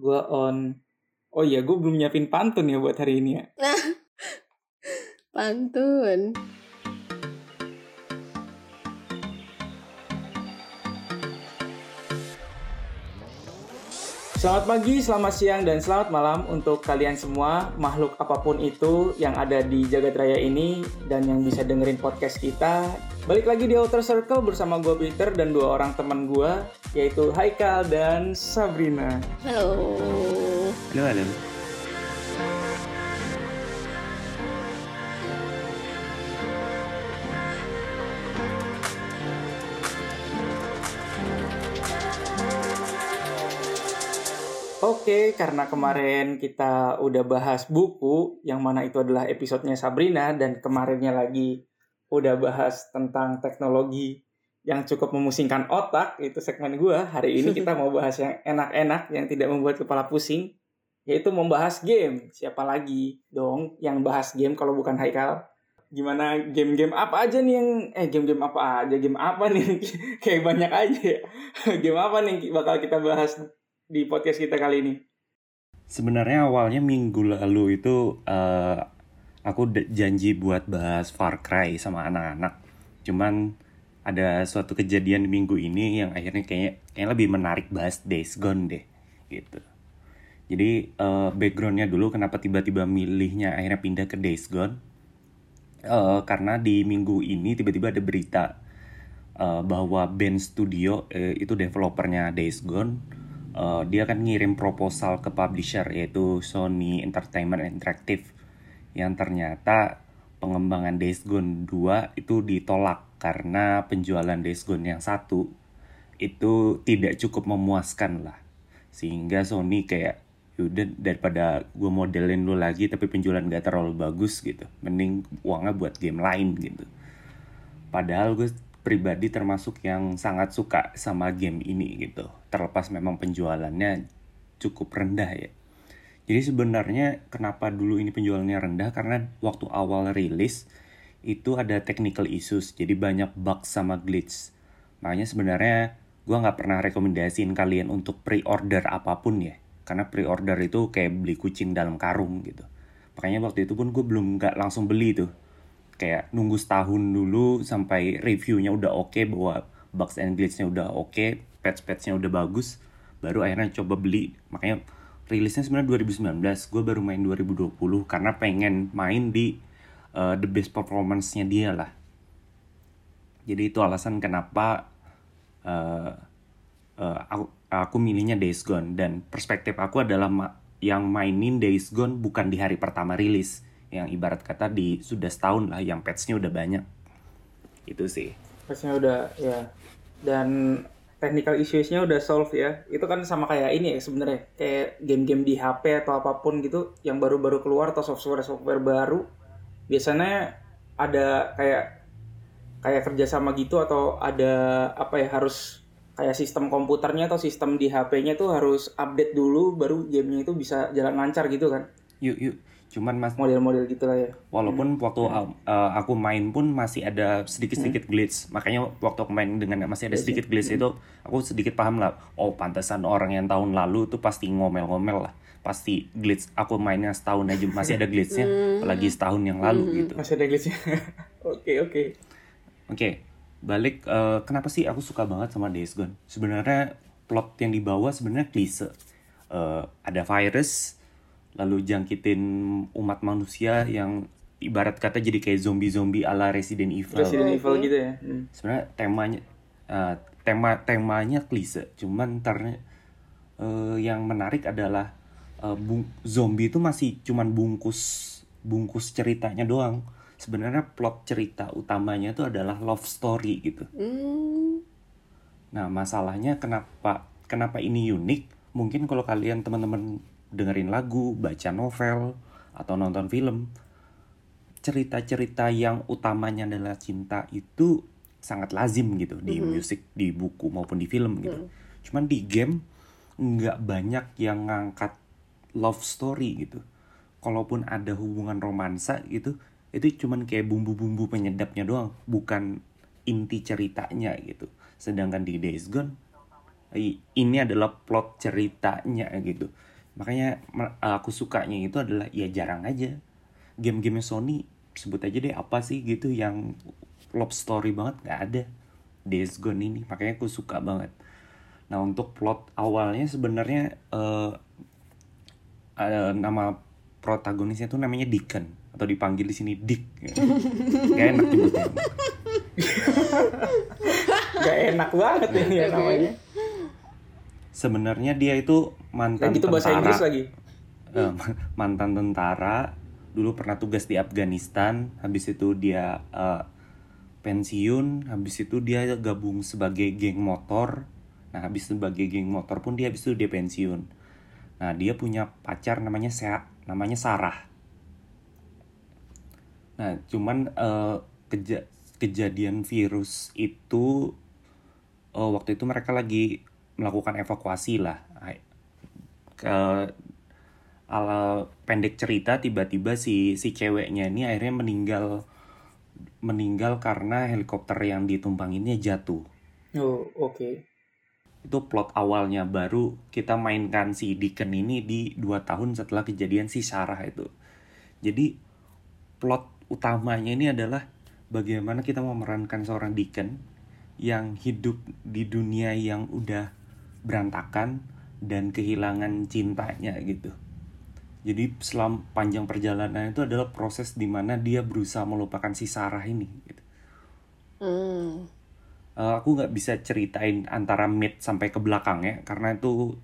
Gua on. Oh iya, gue belum nyiapin pantun ya buat hari ini ya. Pantun. Selamat pagi, selamat siang, dan selamat malam untuk kalian semua, makhluk apa pun itu yang ada di jagat raya ini dan yang bisa dengerin podcast kita. Balik lagi di Outer Circle bersama gue Peter dan dua orang teman gue, yaitu Haikal dan Sabrina. Halo. Halo, halo. Oke, karena kemarin kita udah bahas buku, yang mana itu adalah episodenya Sabrina, dan kemarinnya lagi udah bahas tentang teknologi yang cukup memusingkan otak, itu segmen gue. Hari ini kita mau bahas yang enak-enak, yang tidak membuat kepala pusing, yaitu membahas game. Siapa lagi dong yang bahas game kalau bukan Haikal? Gimana game-game apa aja nih yang, eh game-game apa aja, game apa nih, kayak banyak aja. Game apa nih bakal kita bahas di podcast kita kali ini? Sebenarnya awalnya minggu lalu itu uh, aku janji buat bahas Far Cry sama anak-anak. Cuman ada suatu kejadian di minggu ini yang akhirnya kayaknya kayaknya lebih menarik bahas Days Gone deh gitu. Jadi uh, backgroundnya dulu kenapa tiba-tiba milihnya akhirnya pindah ke Days Gone uh, karena di minggu ini tiba-tiba ada berita uh, bahwa band studio uh, itu developernya Days Gone uh, dia akan ngirim proposal ke publisher yaitu Sony Entertainment Interactive yang ternyata pengembangan Days Gone 2 itu ditolak karena penjualan Days Gone yang satu itu tidak cukup memuaskan lah. Sehingga Sony kayak yaudah daripada gue modelin lu lagi tapi penjualan gak terlalu bagus gitu. Mending uangnya buat game lain gitu. Padahal gue pribadi termasuk yang sangat suka sama game ini gitu. Terlepas memang penjualannya cukup rendah ya. Jadi sebenarnya kenapa dulu ini penjualannya rendah karena waktu awal rilis itu ada technical issues. Jadi banyak bug sama glitch. Makanya sebenarnya gue nggak pernah rekomendasiin kalian untuk pre-order apa pun ya. Karena pre-order itu kayak beli kucing dalam karung gitu. Makanya waktu itu pun gue belum nggak langsung beli tuh kayak nunggu setahun dulu sampai reviewnya udah oke okay, bahwa bugs and glitchnya udah oke, okay, patch-patchnya udah bagus, baru akhirnya coba beli. Makanya rilisnya sebenarnya 2019, gue baru main 2020 karena pengen main di uh, the best performance-nya dia lah. Jadi itu alasan kenapa uh, uh, aku, aku milihnya Days Gone dan perspektif aku adalah yang mainin Days Gone bukan di hari pertama rilis yang ibarat kata di sudah setahun lah yang patchnya udah banyak. Itu sih. Patchnya udah ya. Dan technical issuesnya udah solve ya. Itu kan sama kayak ini ya sebenarnya. Kayak game-game di HP atau apa pun gitu yang baru-baru keluar atau software-software baru biasanya ada kayak kayak kerjasama gitu atau ada apa ya harus kayak sistem komputernya atau sistem di HP-nya tuh harus update dulu baru gamenya itu bisa jalan lancar gitu kan. Yuk yuk cuman mas model-model gitu lah ya walaupun hmm. waktu hmm. Uh, aku main pun masih ada sedikit-sedikit hmm. glitch makanya waktu aku main dengan masih ada iya sedikit glitch hmm. itu aku sedikit paham lah oh pantesan orang yang tahun lalu tuh pasti ngomel-ngomel lah pasti glitch aku mainnya setahun aja masih ada glitchnya hmm. apalagi setahun yang lalu hmm. gitu masih ada glitchnya oke oke oke balik uh, kenapa sih aku suka banget sama Days Gone sebenarnya plot yang dibawa sebenarnya klise uh, ada virus lalu jangkitin umat manusia yang ibarat kata jadi kayak zombie-zombie ala Resident Evil. Resident Evil gitu ya. Hmm. Sebenarnya temanya uh, tema temanya klise, cuman ntar uh, yang menarik adalah uh, bung, zombie itu masih cuman bungkus bungkus ceritanya doang. Sebenarnya plot cerita utamanya itu adalah love story gitu. Mm. Nah, masalahnya kenapa kenapa ini unik? Mungkin kalau kalian teman-teman dengerin lagu, baca novel, atau nonton film, cerita-cerita yang utamanya adalah cinta itu sangat lazim gitu di mm -hmm. musik, di buku maupun di film gitu. Mm. Cuman di game nggak banyak yang ngangkat love story gitu. Kalaupun ada hubungan romansa gitu, itu cuman kayak bumbu-bumbu penyedapnya doang, bukan inti ceritanya gitu. Sedangkan di Days Gone ini adalah plot ceritanya gitu makanya me- aku sukanya itu adalah ya jarang aja. Game-game Sony sebut aja deh apa sih gitu yang love story banget nggak ada. Days Gone ini makanya aku suka banget. Nah untuk plot awalnya sebenarnya eh, ada nama protagonisnya tuh namanya Deacon atau dipanggil di sini Dick. Gak enak nyebutnya. Gak enak banget ini ya namanya. sebenarnya dia itu mantan Dan itu bahasa tentara. Inggris lagi. Eh, mantan tentara dulu pernah tugas di Afghanistan habis itu dia eh, pensiun habis itu dia gabung sebagai geng motor. Nah habis sebagai geng motor pun dia habis itu dia pensiun. Nah dia punya pacar namanya Sea namanya Sarah. Nah cuman eh, keja- kejadian virus itu eh, waktu itu mereka lagi melakukan evakuasi lah ke ala pendek cerita tiba-tiba si si ceweknya ini akhirnya meninggal meninggal karena helikopter yang ditumpanginnya jatuh. Oh, oke. Itu plot awalnya baru kita mainkan si Deacon ini di dua tahun setelah kejadian si Sarah itu. Jadi plot utamanya ini adalah bagaimana kita memerankan seorang Deacon yang hidup di dunia yang udah berantakan dan kehilangan cintanya gitu. Jadi selama panjang perjalanan itu adalah proses di mana dia berusaha melupakan si Sarah ini. Gitu. Hmm. Eh, aku nggak bisa ceritain antara mid sampai ke belakang ya, karena itu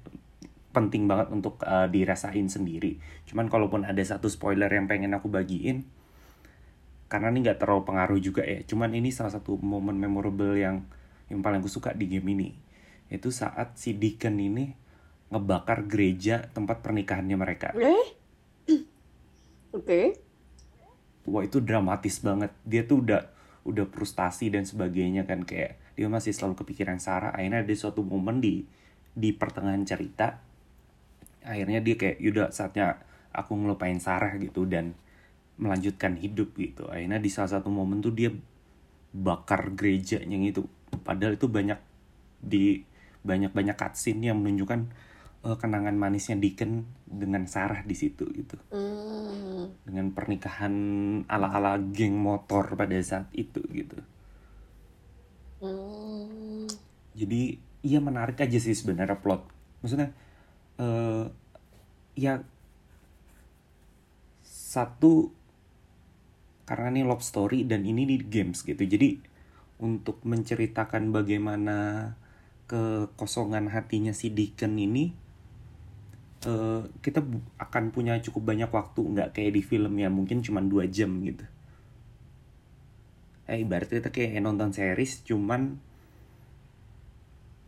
penting banget untuk eh, dirasain sendiri. Cuman kalaupun ada satu spoiler yang pengen aku bagiin, karena ini nggak terlalu pengaruh juga ya. Cuman ini salah satu momen memorable yang yang paling aku suka di game ini. Itu saat si Deacon ini ngebakar gereja tempat pernikahannya mereka. Eh? Oke. wah itu dramatis banget dia tuh udah udah frustasi dan sebagainya kan kayak dia masih selalu kepikiran Sarah akhirnya ada suatu momen di di pertengahan cerita akhirnya dia kayak yaudah saatnya aku ngelupain Sarah gitu dan melanjutkan hidup gitu akhirnya di salah satu momen tuh dia bakar gerejanya gitu padahal itu banyak di banyak banyak cutscene yang menunjukkan eh, kenangan manisnya Deacon dengan Sarah di situ gitu Hmm. dengan pernikahan ala-ala geng motor pada saat itu gitu. Hmm. Jadi iya menarik aja sih sebenarnya plot. Maksudnya eh ya satu karena ini love story dan ini di games gitu. Jadi untuk menceritakan bagaimana kekosongan hatinya si Deacon ini eh, kita akan punya cukup banyak waktu nggak kayak di film ya mungkin cuma dua jam gitu. Eh ibaratnya kita kayak nonton series cuman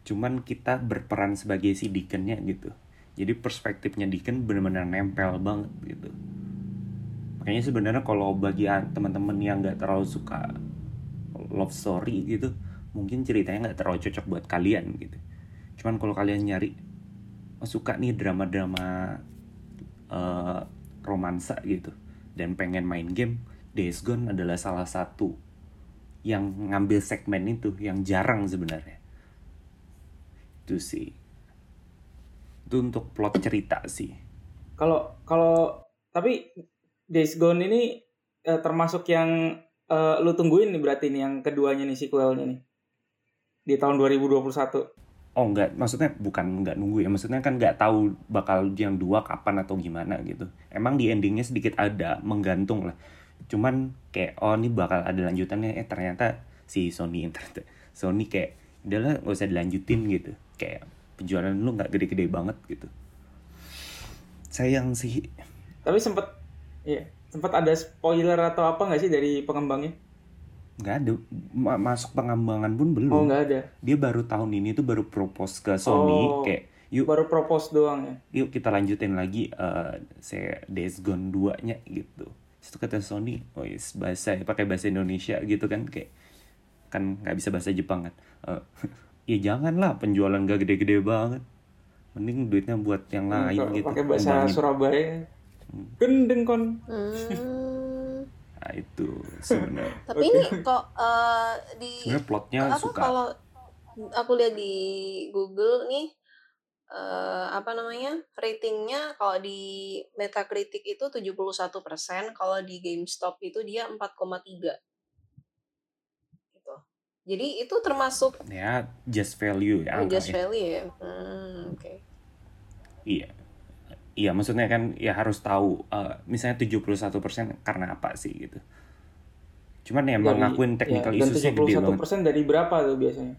cuman kita berperan sebagai si Deacon-nya gitu. Jadi perspektifnya Deacon benar-benar nempel banget gitu. Makanya sebenarnya kalau bagi an- teman-teman yang nggak terlalu suka love story gitu mungkin ceritanya nggak terlalu cocok buat kalian gitu. Cuman kalau kalian nyari suka nih drama-drama eh, romansa gitu. Dan pengen main game Days Gone adalah salah satu yang ngambil segmen itu yang jarang sebenarnya. Itu sih. Itu untuk plot cerita sih. Kalau kalau tapi Days Gone ini eh, termasuk yang eh, lu tungguin nih berarti nih yang keduanya nih sequelnya nih. Di tahun 2021. Oh enggak maksudnya bukan enggak nunggu ya maksudnya kan nggak tahu bakal yang dua kapan atau gimana gitu. Emang di endingnya sedikit ada menggantung lah. Cuman kayak oh ini bakal ada lanjutannya. Eh ternyata si Sony ternyata Sony kayak udahlah nggak usah dilanjutin gitu. Kayak penjualan lu nggak gede-gede banget gitu. Sayang sih. Tapi sempet iya, sempet ada spoiler atau apa nggak sih dari pengembangnya? Nggak ada Ma- masuk pengembangan pun belum Oh, nggak ada. dia baru tahun ini tuh baru propose ke Sony Oh. kayak yuk Baru propose doang ya. yuk kita lanjutin lagi eh saya Days Gone 2 nya gitu itu kata Sony oh yes, bahasa pakai bahasa Indonesia gitu kan kayak kan nggak bisa bahasa Jepang kan Eh, ya janganlah penjualan gak gede-gede banget mending duitnya buat yang lain Kalau gitu Pakai bahasa. Surabaya. Gendeng kon. Hmm. Nah itu sebenarnya Tapi ini kok eh, di sebenarnya plotnya apa suka kalau aku lihat di Google nih eh, apa namanya ratingnya kalau di Metacritic itu 71%, kalau di GameStop itu dia 4,3 gitu. Jadi itu termasuk Ya, just value ya. just value ya. Hmm, oke. Iya. Iya, maksudnya kan ya harus tahu eh, misalnya 71% karena apa sih gitu. Cuman ya emang ngakuin technical ya, issues-nya gede banget. 71% dari berapa tuh biasanya?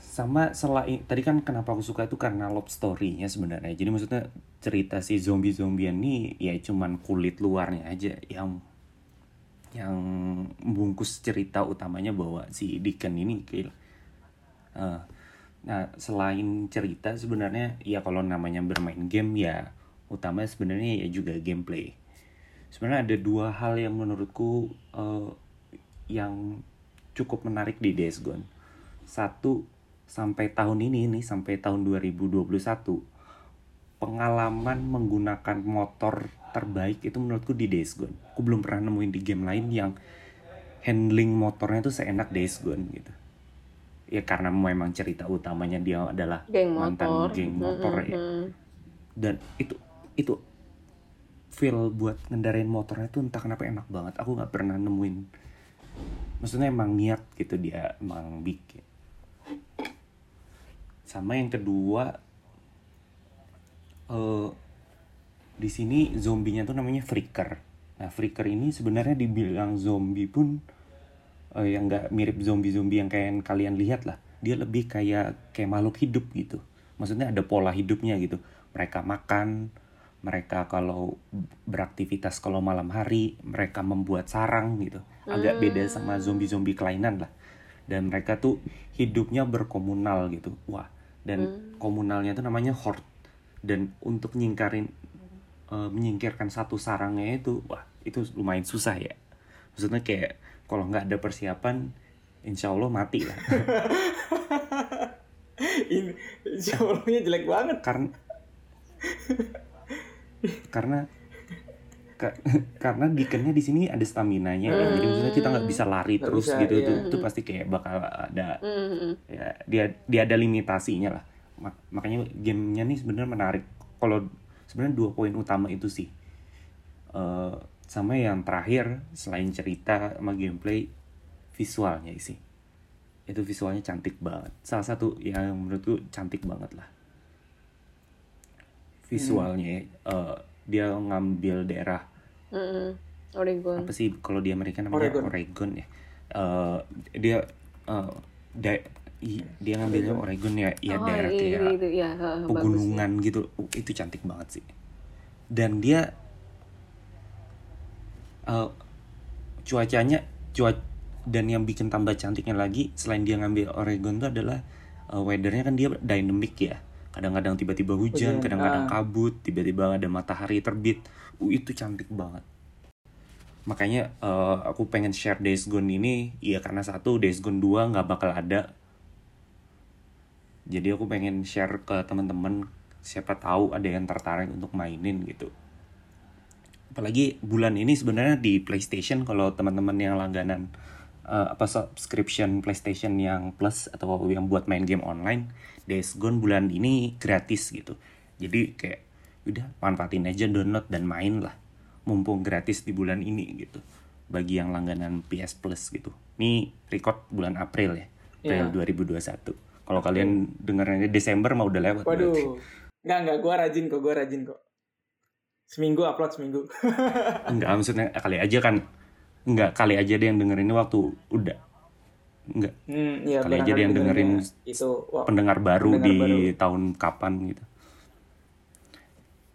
Sama selain tadi kan kenapa aku suka itu karena love story-nya sebenarnya. Jadi maksudnya cerita si zombie-zombian ini ya cuman kulit luarnya aja yang yang membungkus cerita utamanya bahwa si Deacon ini kayak eh, nah selain cerita sebenarnya ya kalau namanya bermain game ya utamanya sebenarnya ya juga gameplay. Sebenarnya ada dua hal yang menurutku eh, yang cukup menarik di Days Gone. Satu sampai tahun ini nih sampai tahun 2021 pengalaman menggunakan motor terbaik itu menurutku di Days Gone. Aku belum pernah nemuin di game lain yang handling motornya tuh seenak Days Gone gitu. Ya karena memang cerita utamanya dia adalah Geng mantan motor. geng motor Hmm, ya. Dan itu itu feel buat ngendarain motornya tuh entah kenapa enak banget. Aku nggak pernah nemuin. Maksudnya emang niat gitu dia emang bikin. Sama yang kedua eh di sini zombinya tuh namanya Flicker. Nah, Flicker ini sebenarnya dibilang zombie pun eh, yang nggak mirip zombie-zombie yang kayak kalian lihat lah. Dia lebih kayak kayak makhluk hidup gitu. Maksudnya ada pola hidupnya gitu. Mereka makan, mereka kalau beraktivitas kalau malam hari, mereka membuat sarang gitu. Agak beda sama zombie-zombie kelainan lah. Dan mereka tuh hidupnya berkomunal gitu. Wah, dan komunalnya tuh namanya horde. Dan untuk nyingkarin eh, menyingkirkan satu sarangnya itu, wah itu lumayan susah ya. Maksudnya kayak kalau nggak ada persiapan, insya Allah mati lah. Ini Insyaallah jelek banget. karena karena ka- karena Deaconnya di sini ada stamina nya ya. jadi misalnya kita nggak bisa lari Nggak terus bisa, gitu iya. tuh itu pasti kayak bakal ada hmm, hmm. ya dia dia ada limitasinya lah Mak- makanya gamenya nih sebenarnya menarik kalau sebenarnya dua poin utama itu sih Eh, sama yang terakhir selain cerita sama gameplay visualnya sih itu visualnya cantik banget salah satu yang menurutku cantik banget lah visualnya eh, dia ngambil daerah Hmm, hmm. Oregon. apa sih kalau di Amerika namanya Oregon. Oregon, ya Eh, dia eh, da- i- dia ngambilnya Oregon ya ya oh, daerah iya, kayak iya, itu ya, ha, bagus. pegunungan gitu Uh, itu cantik banget sih dan dia eh, cuacanya cuac dan yang bikin tambah cantiknya lagi selain dia ngambil Oregon itu adalah eh, weathernya kan dia dynamic ya kadang-kadang tiba-tiba hujan kadang-kadang ah. kabut tiba-tiba ada matahari terbit. Uh, itu cantik banget. Makanya eh, aku pengen share Days Gone ini ya karena satu Days Gone 2 nggak bakal ada. Jadi aku pengen share ke teman-teman siapa tahu ada yang tertarik untuk mainin gitu. Apalagi bulan ini sebenarnya di PlayStation kalau teman-teman yang langganan eh, apa subscription PlayStation yang plus atau yang buat main game online Days Gone bulan ini gratis gitu jadi kayak udah manfaatin aja download dan main lah mumpung gratis di bulan ini gitu bagi yang langganan PS Plus gitu ini record bulan April ya April 2021 kalau kalian dengarnya Desember mah udah lewat berarti. Waduh. Enggak, enggak. Gua rajin kok. Gua rajin kok. Seminggu upload seminggu. Enggak, maksudnya kali aja kan enggak kali aja dia yang dengerin ini waktu udah enggak Hmm, iya, Kali aja dia yang dengerin itu wah, pendengar baru pendengar di baru. tahun kapan gitu.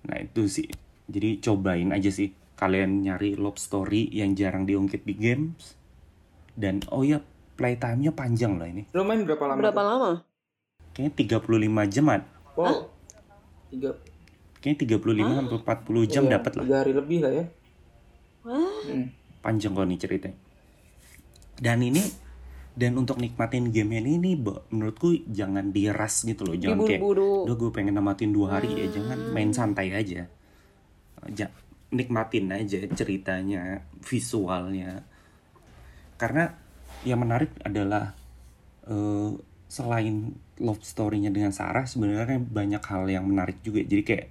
Nah, itu sih. Jadi cobain aja sih kalian nyari love story yang jarang diungkit di games. Dan oh ya, playtime-nya panjang loh ini. Lo main berapa lama? Berapa tuh? lama? Kayaknya 35 jam at. Wow. Tiga, Kayaknya 35 sampai 40 jam iya, dapat lah. Tiga hari lebih lah ya. Wah, Hmm. Panjang kok nih ceritanya. Dan ini dan untuk nikmatin game ini nih, menurutku jangan diras gitu loh, jangan kayak, udah gue pengen namatin dua hari ya, jangan main santai aja, ja, nikmatin aja ceritanya, visualnya, karena yang menarik adalah eh, selain love story-nya dengan Sarah sebenarnya banyak hal yang menarik juga. Jadi kayak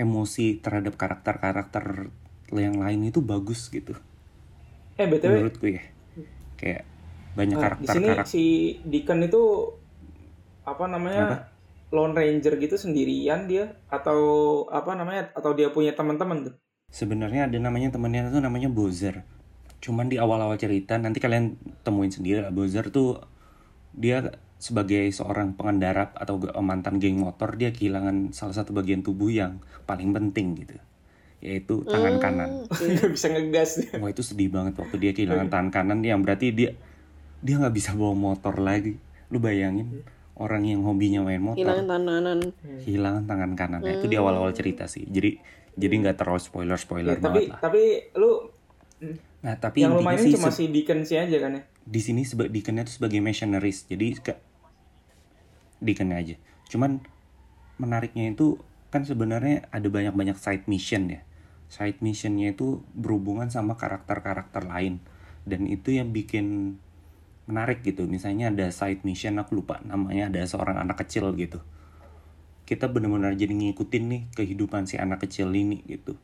emosi terhadap karakter-karakter yang lain itu bagus gitu. Eh btw, menurutku ya. Kayak banyak nah, di sini karakter-karakter si Deacon itu apa namanya? Apa? lone ranger gitu sendirian dia atau apa namanya? Atau dia punya teman-teman tuh? sebenarnya ada namanya temennya itu namanya Bowser. Cuman di awal-awal cerita nanti kalian temuin sendiri lah Bowser tuh dia sebagai seorang pengendara atau mantan geng motor dia kehilangan salah satu bagian tubuh yang paling penting gitu yaitu tangan Hmm, kanan. Oke. Nggak bisa ngegas wah itu sedih banget waktu dia kehilangan tangan kanan. Yang berarti dia dia nggak bisa bawa motor lagi. Lu bayangin orang yang hobinya main motor Kehilangan tananan. kehilangan tangan kanannya itu di awal-awal cerita sih. Jadi jadi nggak terlalu spoiler spoiler Ya, tapi banget lah. tapi lu nah tapi yang lu intinya mainin sih cuma si Deacon sih aja kan ya? di sini seba Deaconnya tuh sebagai missionaries. Jadi ke Deaconnya aja. Cuman menariknya itu kan sebenarnya ada banyak-banyak side mission ya side missionnya itu berhubungan sama karakter-karakter lain. Dan itu yang bikin menarik gitu. Misalnya ada side mission aku lupa namanya ada seorang anak kecil gitu. Kita benar-benar jadi ngikutin nih kehidupan si anak kecil ini gitu.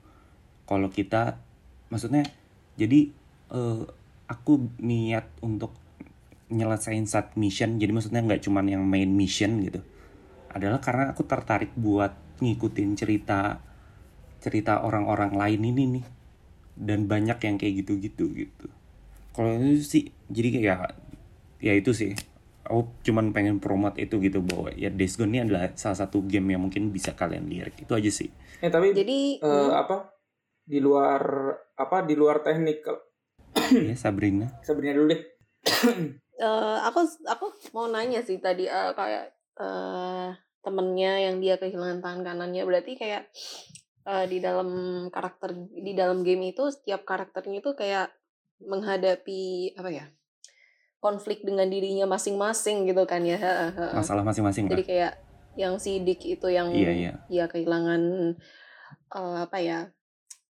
Kalau kita maksudnya jadi eh, aku niat untuk nyelesain side mission jadi maksudnya nggak cuman yang main mission gitu. Adalah karena aku tertarik buat ngikutin cerita cerita orang-orang lain ini nih. Dan banyak yang kayak gitu-gitu gitu. Kalau itu sih jadi kayak ya itu sih. Aku cuman pengen promote itu gitu bahwa ya Days Gone ini adalah salah satu game yang mungkin bisa kalian lirik. Itu aja sih. Eh tapi Jadi hmm, apa? Di luar apa? Di luar teknik ya Sabrina. Sebenarnya dulu deh. eh, aku aku mau nanya sih tadi eh, kayak eh temennya yang dia kehilangan tangan kanannya. Berarti kayak eh, di dalam karakter di dalam game itu setiap karakternya itu kayak menghadapi apa ya konflik dengan dirinya masing-masing gitu kan ya. Masalah masing-masing Jadi kayak yang si Dick itu yang Iya, iya. dia kehilangan eh, apa ya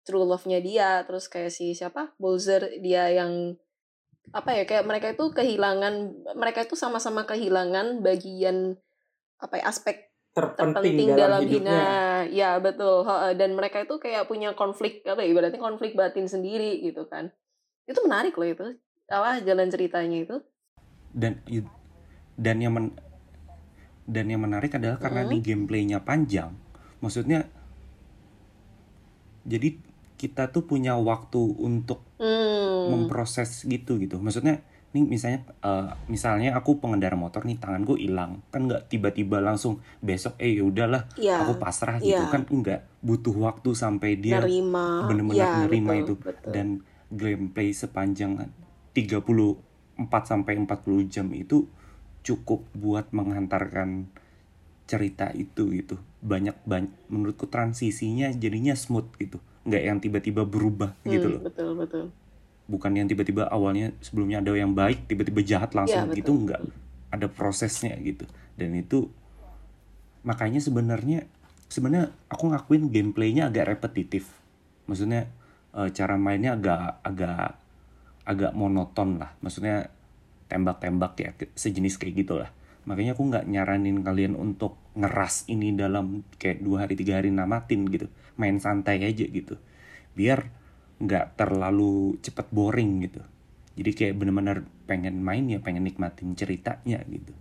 true love-nya dia, terus kayak si siapa Bowser dia yang apa ya kayak mereka itu kehilangan mereka itu sama-sama kehilangan bagian apa ya aspek Terpenting, terpenting dalam, dalam, hidupnya. hina ya betul Heeh, dan mereka itu kayak punya konflik apa ya ibaratnya konflik batin sendiri gitu kan itu menarik loh itu apa jalan ceritanya itu dan dan yang men- dan yang menarik adalah karena Hmm. nih gameplaynya panjang maksudnya jadi kita tuh punya waktu untuk hmm. memproses gitu gitu maksudnya nih misalnya eh, misalnya aku pengendara motor nih tanganku hilang. Kan nggak tiba-tiba langsung besok eh ya udahlah ya aku pasrah gitu. Iya. kan enggak butuh waktu sampai dia nerima. bener-bener ya, nerima betul, itu. betul. dan gameplay sepanjang 34 sampai 40 jam itu cukup buat menghantarkan cerita itu gitu. Banyak banyak menurutku transisinya jadinya smooth gitu. Nggak yang tiba-tiba berubah gitu Hmm, loh. betul betul bukan yang tiba-tiba awalnya sebelumnya ada yang baik tiba-tiba jahat langsung Iya, gitu betul. nggak ada prosesnya gitu. Dan itu makanya sebenarnya sebenarnya aku ngakuin gameplaynya agak repetitif. Maksudnya eh, cara mainnya agak agak agak monoton lah. Maksudnya tembak-tembak ya sejenis kayak gitulah. Makanya aku nggak nyaranin kalian untuk ngeras ini dalam kayak dua hari tiga hari namatin gitu. Main santai aja gitu. Biar nggak terlalu cepet boring gitu. Jadi kayak bener-bener pengen main ya pengen nikmatin ceritanya gitu.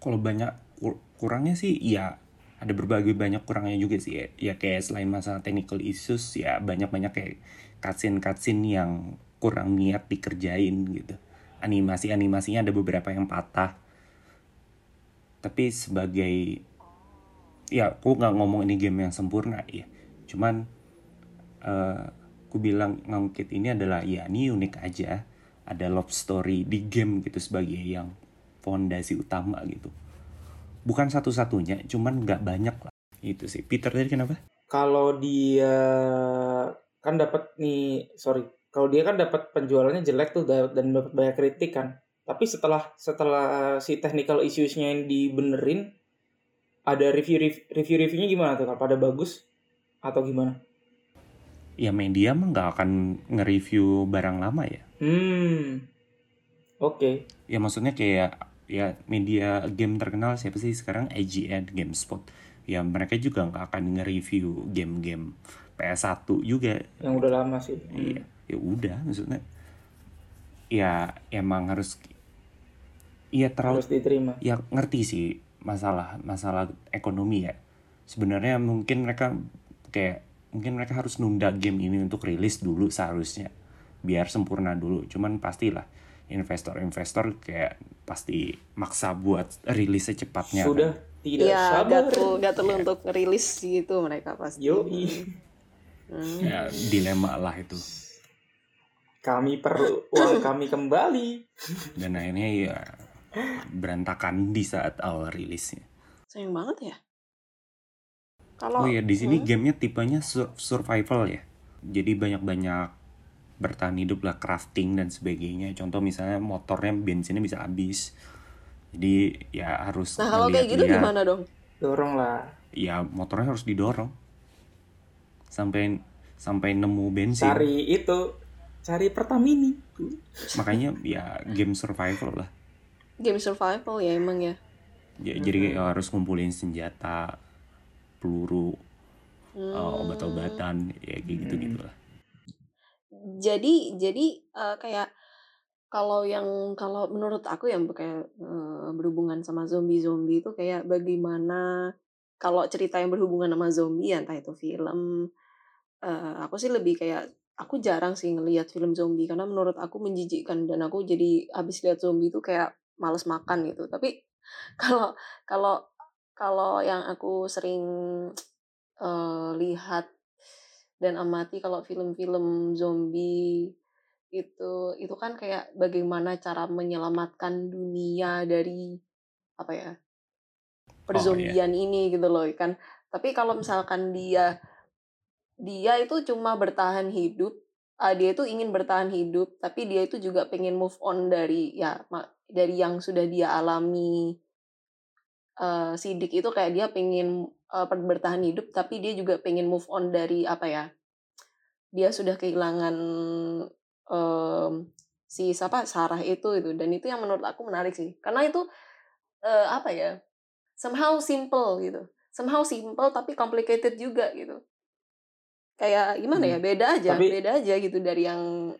Kalau banyak kur- kurangnya sih ya ada berbagai banyak kurangnya juga sih. Ya, ya kayak selain masalah technical issues ya banyak-banyak kayak cutscene cutscene yang kurang niat dikerjain gitu. Animasi animasinya ada beberapa yang patah. Tapi sebagai ya aku nggak ngomong ini game yang sempurna ya. Cuman eh aku bilang ngangkit ini adalah ya ini unik aja ada love story di game gitu sebagai yang fondasi utama gitu bukan satu-satunya cuman nggak banyak lah itu sih Peter tadi kenapa Kalau dia kan dapat nih, sorry, kalau dia kan dapat penjualannya jelek tuh da- dan dapat banyak kritik kan. Tapi setelah setelah si technical issues-nya yang dibenerin, ada review review reviewnya gimana tuh? Pada bagus atau gimana? Ya media mah nggak akan nge-review barang lama ya Hmm, Oke. Ya maksudnya kayak ya media game terkenal siapa sih sekarang IGN, GameSpot. Ya mereka juga nggak akan nge-review game-game PS1 juga. Yang udah lama sih. Iya, ya udah maksudnya. Ya emang harus Iya terlalu Harus diterima. ya ngerti sih masalah masalah ekonomi ya. Sebenarnya mungkin mereka kayak mungkin mereka harus nunda game ini untuk rilis dulu seharusnya biar sempurna dulu. Cuman pastilah investor-investor kayak pasti maksa buat rilis secepatnya. kan. Sudah tidak Iya, sabar. gatel gatel untuk rilis gitu mereka pasti. Yoi. Hmm. Ya, dilema lah itu. Kami perlu uang kami kembali. Dan akhirnya ya berantakan di saat awal rilisnya. Sayang banget ya. Kalau Oh ya di sini Hmm. gamenya tipenya sur- survival ya. Jadi banyak-banyak bertahan hidup lah crafting dan sebagainya. Contoh misalnya motornya bensinnya bisa habis. Jadi ya harus Nah, kalau kayak gitu gimana dong? Dorong lah. Ya motornya harus didorong sampai sampai nemu bensin. Cari itu. Cari Pertamini. Makanya ya game survival lah. Game survival ya emang ya. Ya, Jadi kayak harus ngumpulin senjata, peluru, Hmm. uh, obat-obatan, ya kayak gitu-gitu lah. Jadi jadi eh, kayak kalau yang kalau menurut aku yang kayak eh, berhubungan sama zombie-zombie itu kayak bagaimana kalau cerita yang berhubungan sama zombie ya, entah itu film eh, aku sih lebih kayak aku jarang sih ngelihat film zombie karena menurut aku menjijikkan dan aku jadi habis lihat zombie itu kayak males makan gitu. Tapi kalau kalau kalau yang aku sering eh, lihat dan amati kalau film-film zombie itu itu kan kayak bagaimana cara menyelamatkan dunia dari apa ya perzombian ini gitu loh kan. Tapi kalau misalkan dia dia itu cuma bertahan hidup ah, dia itu ingin bertahan hidup tapi dia itu juga pengen move on dari ya dari yang sudah dia alami eh, sidik itu kayak dia pengen eh, per- bertahan hidup tapi dia juga pengen move on dari apa ya dia sudah kehilangan em, si siapa Sarah itu itu dan itu yang menurut aku menarik sih. Karena itu eh, apa ya somehow simple gitu. Somehow simple tapi complicated juga gitu. Kayak gimana ya Hmm. beda aja Tapi- beda aja gitu dari yang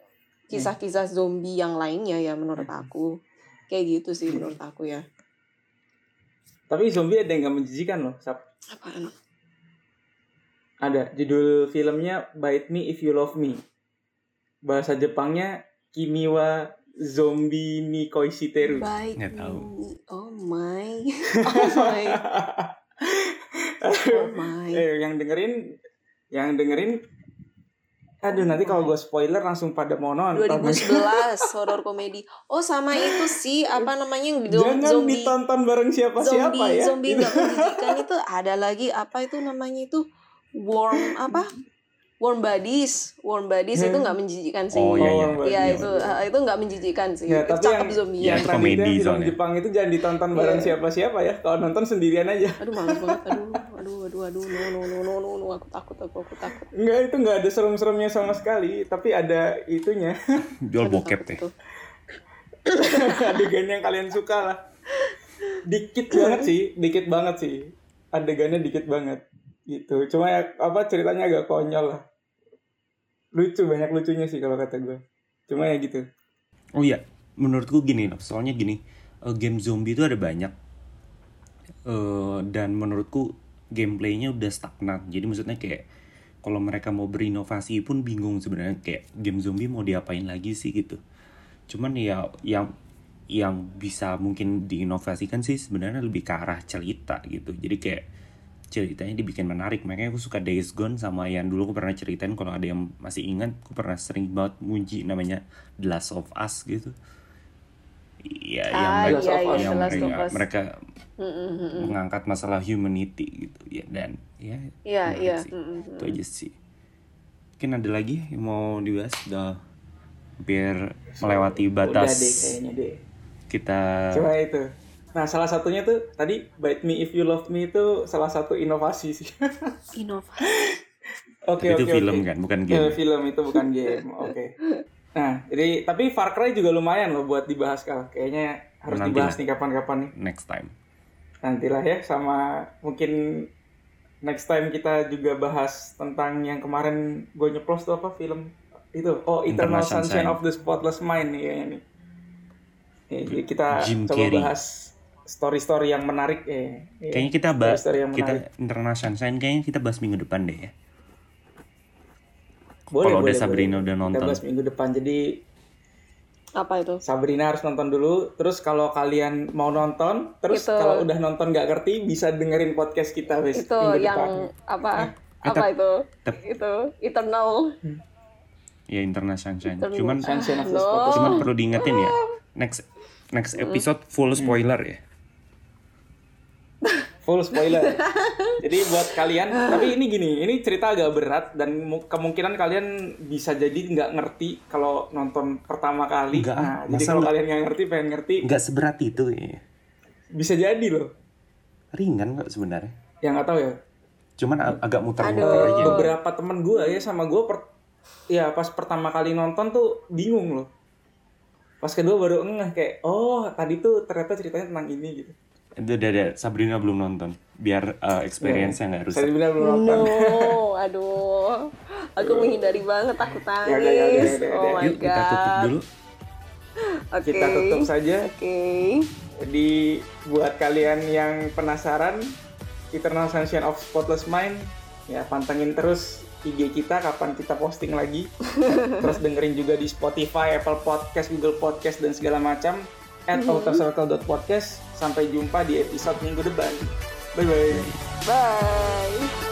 kisah-kisah zombie yang lainnya ya menurut aku. Kayak gitu sih menurut aku ya Tapi zombie ada yang gak menjijikan loh. Sap. apaan Ada. Judul filmnya Bite Me If You Love Me. Bahasa Jepangnya Kimiwa Zombie ni Koishiteru. baik Nggak tahu. oh my oh my oh my eh, yang dengerin yang dengerin aduh nanti kalau gue spoiler langsung pada mau nonton. 2011 horor komedi. Oh sama itu sih apa namanya jangan zombie. ditonton bareng siapa-siapa zombie ya. zombie nggak menjijikan itu. Ada lagi apa itu namanya itu? Warm apa warm bodies warm bodies itu nggak menjijikan sih. Oh, iya, iya. Iya Bodies. itu eh, itu nggak menjijikan sih. Ya, tapi Cakep yang- zombie Ya, yang itu tadi komedi itu yang film. Jepang itu jangan ditonton bareng Iya. siapa-siapa ya kalau nonton sendirian aja Aduh males banget aduh aduh aduh aduh no no no no no, no. aku takut aku aku takut. Enggak itu nggak ada serem-seremnya sama sekali tapi ada itunya Jual bokep deh. adegan yang kalian suka lah dikit banget sih dikit banget sih adegannya dikit banget gitu cuma ya apa ceritanya agak konyol lah lucu banyak lucunya sih kalau kata gue cuma ya gitu Oh iya, menurutku gini loh. Soalnya gini, eh, game zombie itu ada banyak. Eh, dan menurutku gameplaynya udah stagnan. Jadi maksudnya kayak kalau mereka mau berinovasi pun bingung sebenarnya kayak game zombie mau diapain lagi sih gitu. Cuman ya yang yang bisa mungkin diinovasikan sih sebenarnya lebih ke arah cerita gitu. Jadi kayak ceritanya dibikin menarik. Makanya aku suka Days Gone sama yang dulu aku pernah ceritain kalau ada yang masih ingat, aku pernah sering banget muji namanya The Last of Us gitu. Iya, yang Ah mereka, Last iya of iya yang The Last of mereka, Us. mereka Mm, mm, mm, mm. mengangkat masalah humanity gitu ya dan ya Iya iya. sih. Mm, mm, itu aja sih mungkin ada lagi yang mau dibahas udah hampir melewati udah batas deh kayaknya deh kita cuma itu nah salah satunya tuh tadi Bite Me If You Love Me itu salah satu inovasi sih Inovasi. oke itu oke film oke. kan bukan Eh, game film itu bukan game oke Nah, jadi tapi Far Cry juga lumayan loh buat dibahas kalau kayaknya harus Nanti dibahas lah. nih kapan-kapan nih. Next time. Nantilah ya sama mungkin next time kita juga bahas tentang yang kemarin gue nyeplos tuh apa film itu oh Eternal Eternal Sunshine Sunshine. of the Spotless Mind nih kayaknya nih. Ya, jadi kita Jim coba Carrey. bahas story-story yang menarik ya. Ya, Kayaknya kita bahas kita International Sunshine kayaknya kita bahas minggu depan deh ya. Boleh, Kalau udah boleh, Sabrina boleh. udah Kita nonton. bahas minggu depan. Jadi Apa itu? Sabrina harus nonton dulu. Terus kalau kalian mau nonton, terus Itu. kalau udah nonton nggak ngerti bisa dengerin podcast kita wes Itu minggu yang depan. apa? Eh, Apa itu? tep- Itu Eternal. Ya International Sunshine. Eternal. Cuman Sunshine No. Cuman perlu diingetin ya. Next next episode full spoiler ya. Full spoiler. jadi buat kalian, tapi ini gini, ini cerita agak berat dan mu- kemungkinan kalian bisa jadi nggak ngerti kalau nonton pertama kali. Nggak, nah, jadi kalau kalian nggak ngerti, pengen ngerti, Nggak seberat itu ya. bisa jadi loh. Ringan kok sebenarnya. Yang nggak tahu ya. Cuman ag- agak muter-muter aja. beberapa temen gue ya sama gue per ya pas pertama kali nonton tuh bingung loh pas kedua baru ngeh kayak oh tadi tuh ternyata ceritanya tentang ini gitu Itu udah ada Sabrina belum nonton. Biar uh, experience-nya nggak rusak. bilang belum nonton No, aduh. Aku menghindari banget takut Ya udah, ya udah, ya nangis. udah, ya Oh my Yuk kita tutup god. dulu. Oke. kita tutup saja Oke. jadi buat kalian yang penasaran Eternal Sunshine of Spotless Mind ya pantengin terus IG kita kapan kita posting lagi terus dengerin juga di Spotify, Apple Podcast, Google Podcast dan segala macam at outercircle.podcast sampai jumpa di episode minggu depan. Bye bye Bye.